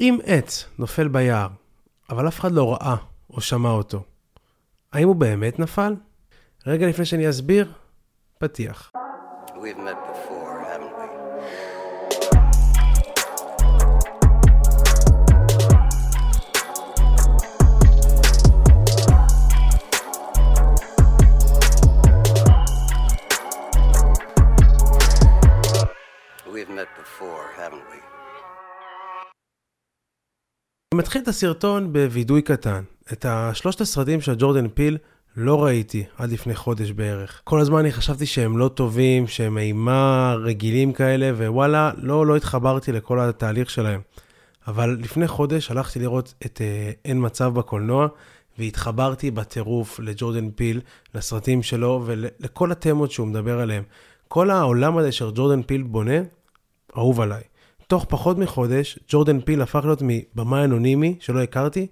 אם עץ נופל ביער, אבל אף אחד לא ראה או שמע אותו, האם הוא באמת נפל? רגע לפני שאני אסביר, פתיח. We've met before, מתחיל את הסרטון בווידוי קטן. את השלושת הסרטים של ג'ורדן פיל לא ראיתי עד לפני חודש בערך. כל הזמן אני חשבתי שהם לא טובים, שהם אימה רגילים כאלה, ווואלה, לא, לא התחברתי לכל התהליך שלהם. אבל לפני חודש הלכתי לראות את אה, אין מצב בקולנוע, והתחברתי בטירוף לג'ורדן פיל, לסרטים שלו ולכל התמות שהוא מדבר עליהם. כל העולם הזה שג'ורדן פיל בונה, אהוב עליי. תוך פחות מחודש, ג'ורדן פיל הפך להיות מבמאי אנונימי שלא הכרתי,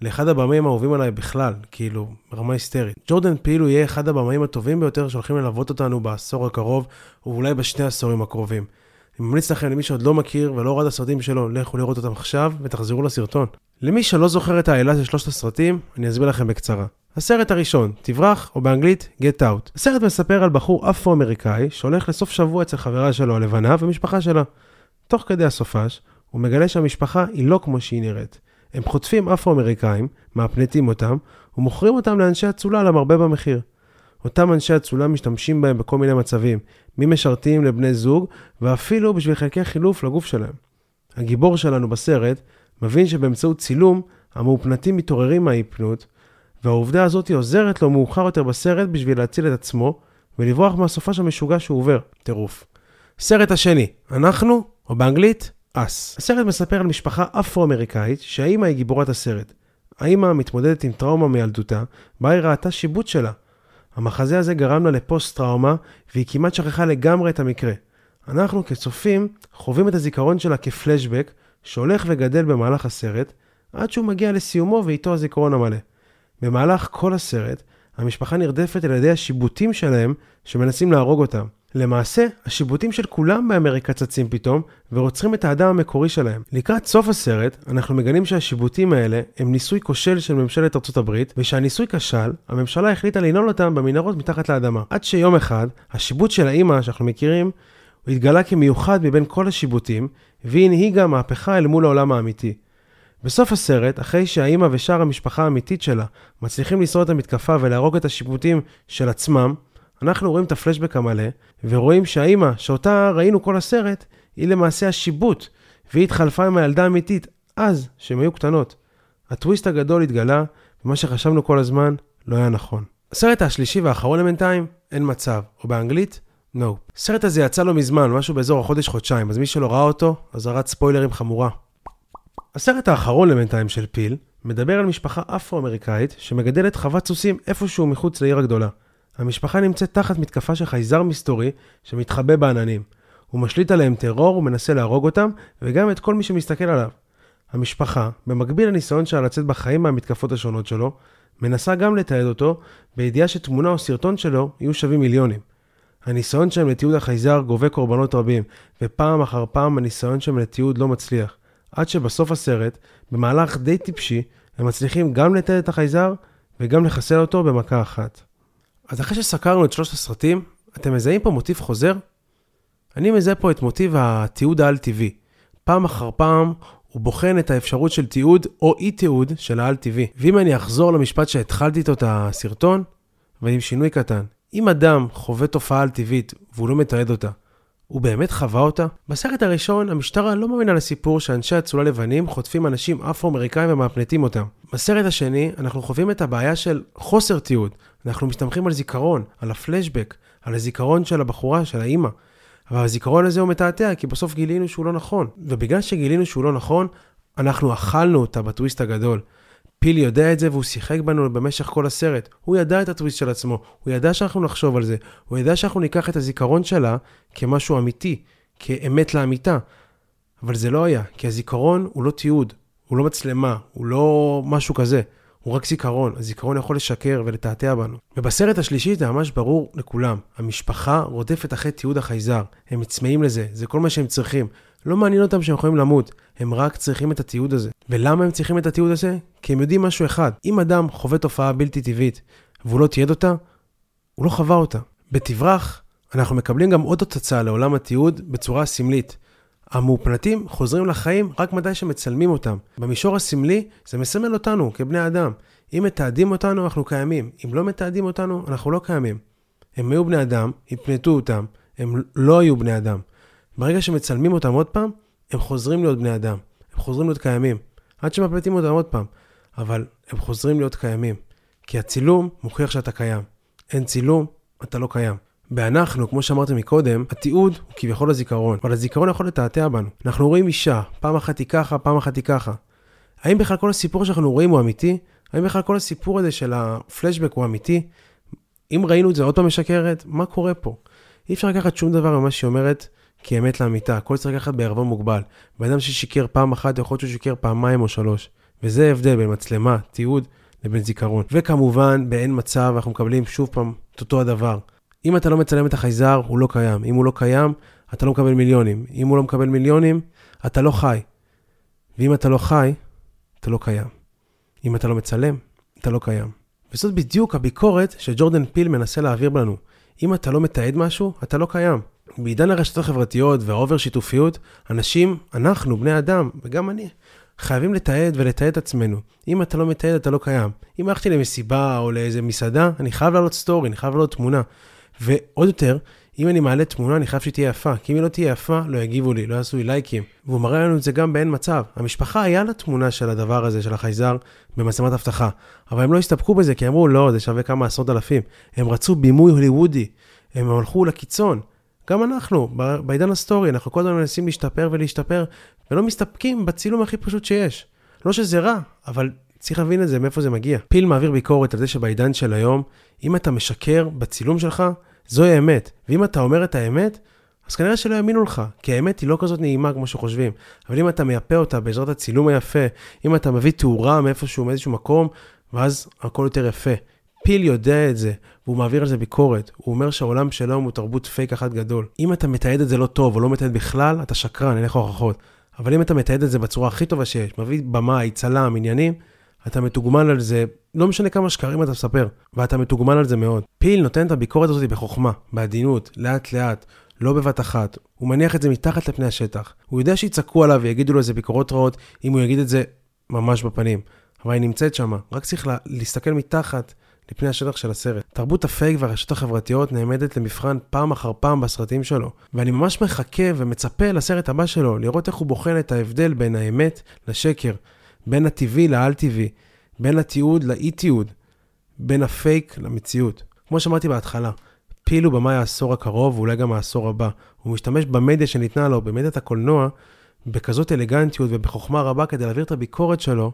לאחד הבמאים האהובים עליי בכלל, כאילו, ברמה היסטרית. ג'ורדן פיל הוא יהיה אחד הבמאים הטובים ביותר שהולכים ללוות אותנו בעשור הקרוב, ואולי בשני העשורים הקרובים. אני ממליץ לכם, למי שעוד לא מכיר ולא ראה את הסרטים שלו, לכו לראות אותם עכשיו ותחזרו לסרטון. למי שלא זוכר את העילה של שלושת הסרטים, אני אסביר לכם בקצרה. הסרט הראשון, תברח, או באנגלית, Get Out. הסרט מספר על בחור אפרו-אמריקאי שהולך לסוף שבוע אצל חברה שלו הלבנה ומשפחה שלה. תוך כדי הסופש, הוא מגלה שהמשפחה היא לא כמו שהיא נראית. הם חוטפים אפרו-אמריקאים, מאפנטים אותם, ומוכרים אותם לאנשי אצולה למרבה במחיר. אותם אנשי אצולה משתמשים בהם בכל מיני מצבים, ממשרתים לבני זוג, ואפילו בשביל חלקי חילוף לגוף שלהם. הגיבור שלנו בסרט מבין שבאמצעות צילום, המאופנטים מתעוררים מהאיפנות, והעובדה הזאת עוזרת לו מאוחר יותר בסרט בשביל להציל את עצמו, ולברוח מהסופש המשוגע שהוא עובר. טירוף. סרט השני, אנחנו, או באנגלית, אס. הסרט מספר על משפחה אפרו-אמריקאית שהאימא היא גיבורת הסרט. האימא מתמודדת עם טראומה מילדותה, בה היא ראתה שיבוט שלה. המחזה הזה גרם לה לפוסט-טראומה, והיא כמעט שכחה לגמרי את המקרה. אנחנו כצופים חווים את הזיכרון שלה כפלשבק, שהולך וגדל במהלך הסרט, עד שהוא מגיע לסיומו ואיתו הזיכרון המלא. במהלך כל הסרט, המשפחה נרדפת על ידי השיבוטים שלהם שמנסים להרוג אותם. למעשה, השיבוטים של כולם באמריקה צצים פתאום, ורוצחים את האדם המקורי שלהם. לקראת סוף הסרט, אנחנו מגלים שהשיבוטים האלה הם ניסוי כושל של ממשלת ארצות הברית, ושהניסוי כשל, הממשלה החליטה לנעול אותם במנהרות מתחת לאדמה. עד שיום אחד, השיבוט של האימא שאנחנו מכירים, הוא התגלה כמיוחד מבין כל השיבוטים, והיא הנהיגה מהפכה אל מול העולם האמיתי. בסוף הסרט, אחרי שהאימא ושאר המשפחה האמיתית שלה מצליחים לשרוד את המתקפה ולהרוג את השיבוטים של עצמם, אנחנו רואים את הפלשבק המלא, ורואים שהאימא, שאותה ראינו כל הסרט, היא למעשה השיבוט, והיא התחלפה עם הילדה האמיתית אז, שהן היו קטנות. הטוויסט הגדול התגלה, ומה שחשבנו כל הזמן לא היה נכון. הסרט השלישי והאחרון לבינתיים, אין מצב, או באנגלית, no. הסרט הזה יצא לא מזמן, משהו באזור החודש-חודשיים, אז מי שלא ראה אותו, אזהרת ספוילרים חמורה. הסרט האחרון לבינתיים של פיל, מדבר על משפחה אפרו-אמריקאית שמגדלת חוות סוסים איפשהו מחוץ לעיר הגדולה. המשפחה נמצאת תחת מתקפה של חייזר מסתורי שמתחבא בעננים. הוא משליט עליהם טרור ומנסה להרוג אותם, וגם את כל מי שמסתכל עליו. המשפחה, במקביל לניסיון שלה לצאת בחיים מהמתקפות השונות שלו, מנסה גם לתעד אותו, בידיעה שתמונה או סרטון שלו יהיו שווים מיליונים. הניסיון שלהם לתיעוד החייזר גובה קורבנות רבים, ופעם אחר פעם הניסיון שלהם לתיעוד לא מצליח. עד שבסוף הסרט, במהלך די טיפשי, הם מצליחים גם לתעד את החייזר, וגם לחסל אותו במכה אחת. אז אחרי שסקרנו את שלושת הסרטים, אתם מזהים פה מוטיב חוזר? אני מזהה פה את מוטיב התיעוד העל-טבעי. פעם אחר פעם הוא בוחן את האפשרות של תיעוד או אי תיעוד של העל-טבעי. ואם אני אחזור למשפט שהתחלתי איתו את הסרטון, ועם שינוי קטן, אם אדם חווה תופעה על-טבעית והוא לא מתעד אותה, הוא באמת חווה אותה? בסרט הראשון, המשטרה לא מאמינה לסיפור שאנשי אצולה לבנים חוטפים אנשים אפרו-אמריקאים ומאפנטים אותם. בסרט השני, אנחנו חווים את הבעיה של חוסר תיעוד. אנחנו מסתמכים על זיכרון, על הפלשבק, על הזיכרון של הבחורה, של האימא. אבל הזיכרון הזה הוא מתעתע, כי בסוף גילינו שהוא לא נכון. ובגלל שגילינו שהוא לא נכון, אנחנו אכלנו אותה בטוויסט הגדול. פיל יודע את זה והוא שיחק בנו במשך כל הסרט. הוא ידע את הטוויסט של עצמו, הוא ידע שאנחנו נחשוב על זה, הוא ידע שאנחנו ניקח את הזיכרון שלה כמשהו אמיתי, כאמת לאמיתה. אבל זה לא היה, כי הזיכרון הוא לא תיעוד, הוא לא מצלמה, הוא לא משהו כזה. הוא רק זיכרון, הזיכרון יכול לשקר ולתעתע בנו. ובסרט השלישי זה ממש ברור לכולם, המשפחה רודפת אחרי תיעוד החייזר, הם מצמאים לזה, זה כל מה שהם צריכים. לא מעניין אותם שהם יכולים למות, הם רק צריכים את התיעוד הזה. ולמה הם צריכים את התיעוד הזה? כי הם יודעים משהו אחד, אם אדם חווה תופעה בלתי טבעית והוא לא תיעד אותה, הוא לא חווה אותה. בתברח, אנחנו מקבלים גם עוד תוצאה לעולם התיעוד בצורה סמלית. המאופנתים חוזרים לחיים רק מתי שמצלמים אותם. במישור הסמלי זה מסמל אותנו כבני אדם. אם מתעדים אותנו, אנחנו קיימים. אם לא מתעדים אותנו, אנחנו לא קיימים. הם היו בני אדם, הפנטו אותם, הם לא היו בני אדם. ברגע שמצלמים אותם עוד פעם, הם חוזרים להיות בני אדם. הם חוזרים להיות קיימים. עד שמפלטים אותם עוד פעם. אבל הם חוזרים להיות קיימים. כי הצילום מוכיח שאתה קיים. אין צילום, אתה לא קיים. באנחנו, כמו שאמרתי מקודם, התיעוד הוא כביכול הזיכרון, אבל הזיכרון יכול לתעתע בנו. אנחנו רואים אישה, פעם אחת היא ככה, פעם אחת היא ככה. האם בכלל כל הסיפור שאנחנו רואים הוא אמיתי? האם בכלל כל הסיפור הזה של הפלשבק הוא אמיתי? אם ראינו את זה עוד פעם משקרת, מה קורה פה? אי אפשר לקחת שום דבר ממה שהיא אומרת כאמת לאמיתה, הכל צריך לקחת בערבון מוגבל. בן אדם ששיקר פעם אחת, יכול להיות שהוא שיקר פעמיים או שלוש. וזה ההבדל בין מצלמה, תיעוד, לבין זיכרון. וכמובן, באין מצב, אנחנו מקבלים שוב פעם את אותו הדבר. אם אתה לא מצלם את החייזר, הוא לא קיים. אם הוא לא קיים, אתה לא מקבל מיליונים. אם הוא לא מקבל מיליונים, אתה לא חי. ואם אתה לא חי, אתה לא קיים. אם אתה לא מצלם, אתה לא קיים. וזאת בדיוק הביקורת שג'ורדן פיל מנסה להעביר בנו. אם אתה לא מתעד משהו, אתה לא קיים. בעידן הרשתות החברתיות והאובר שיתופיות, אנשים, אנחנו, בני אדם, וגם אני, חייבים לתעד ולתעד את עצמנו. אם אתה לא מתעד, אתה לא קיים. אם הלכתי למסיבה או לאיזה מסעדה, אני חייב לעלות סטורי, אני חייב לעלות תמונה. ועוד יותר, אם אני מעלה תמונה, אני חייב שהיא תהיה יפה. כי אם היא לא תהיה יפה, לא יגיבו לי, לא יעשו לי לייקים. והוא מראה לנו את זה גם באין מצב. המשפחה היה לה תמונה של הדבר הזה, של החייזר, במצלמת אבטחה. אבל הם לא הסתפקו בזה, כי אמרו, לא, זה שווה כמה עשרות אלפים. הם רצו בימוי הוליוודי. הם הלכו לקיצון. גם אנחנו, בעידן הסטורי, אנחנו כל הזמן מנסים להשתפר ולהשתפר, ולא מסתפקים בצילום הכי פשוט שיש. לא שזה רע, אבל צריך להבין את זה, מאיפה זה מגיע. פיל מעביר ביקורת על זה שבעידן של היום, אם אתה משקר בצילום שלך, זוהי האמת. ואם אתה אומר את האמת, אז כנראה שלא יאמינו לך, כי האמת היא לא כזאת נעימה כמו שחושבים. אבל אם אתה מייפה אותה בעזרת הצילום היפה, אם אתה מביא תאורה מאיפשהו, מאיזשהו מקום, ואז הכל יותר יפה. פיל יודע את זה, והוא מעביר על זה ביקורת. הוא אומר שהעולם שלו הוא תרבות פייק אחת גדול. אם אתה מתעד את זה לא טוב, או לא מתעד בכלל, אתה שקרן, אין לך הוכחות. אבל אם אתה מתעד את זה בצורה הכי טובה שיש, מביא במאי, צלם, עניינים, אתה מתוגמל על זה, לא משנה כמה שקרים אתה מספר, ואתה מתוגמל על זה מאוד. פיל נותן את הביקורת הזאת בחוכמה, בעדינות, לאט לאט, לא בבת אחת. הוא מניח את זה מתחת לפני השטח. הוא יודע שיצעקו עליו ויגידו לו איזה ביקורות רעות, אם הוא יגיד את זה ממש בפנים. אבל היא נמצאת שם, רק צריך לה, להסתכל מתחת לפני השטח של הסרט. תרבות הפייק והרשתות החברתיות נעמדת למבחן פעם אחר פעם בסרטים שלו, ואני ממש מחכה ומצפה לסרט הבא שלו, לראות איך הוא בוחן את ההבדל בין האמת לשקר, בין הטבעי לאל-טבעי, בין התיעוד לאי-תיעוד, בין הפייק למציאות. כמו שאמרתי בהתחלה, פיל הוא במאי העשור הקרוב ואולי גם העשור הבא. הוא משתמש במדיה שניתנה לו, במדיית הקולנוע, בכזאת אלגנטיות ובחוכמה רבה כדי להעביר את הביקורת שלו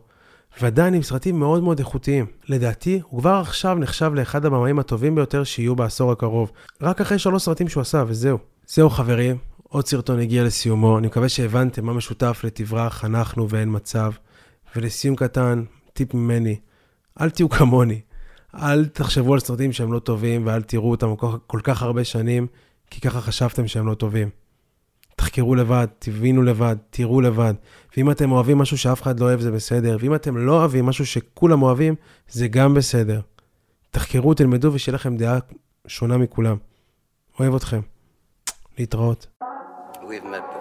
ועדיין עם סרטים מאוד מאוד איכותיים. לדעתי, הוא כבר עכשיו נחשב לאחד הבמאים הטובים ביותר שיהיו בעשור הקרוב. רק אחרי שלוש סרטים שהוא עשה, וזהו. זהו חברים, עוד סרטון הגיע לסיומו, אני מקווה שהבנתם מה משותף לתברח, אנחנו ואין מצב. ולסיום קטן, טיפ ממני, אל תהיו כמוני. אל תחשבו על סרטים שהם לא טובים ואל תראו אותם כל, כך הרבה שנים, כי ככה חשבתם שהם לא טובים. תחקרו לבד, תבינו לבד, תראו לבד. ואם אתם אוהבים משהו שאף אחד לא אוהב, זה בסדר. ואם אתם לא אוהבים משהו שכולם אוהבים, זה גם בסדר. תחקרו, תלמדו ושיהיה לכם דעה שונה מכולם. אוהב אתכם. להתראות. We've met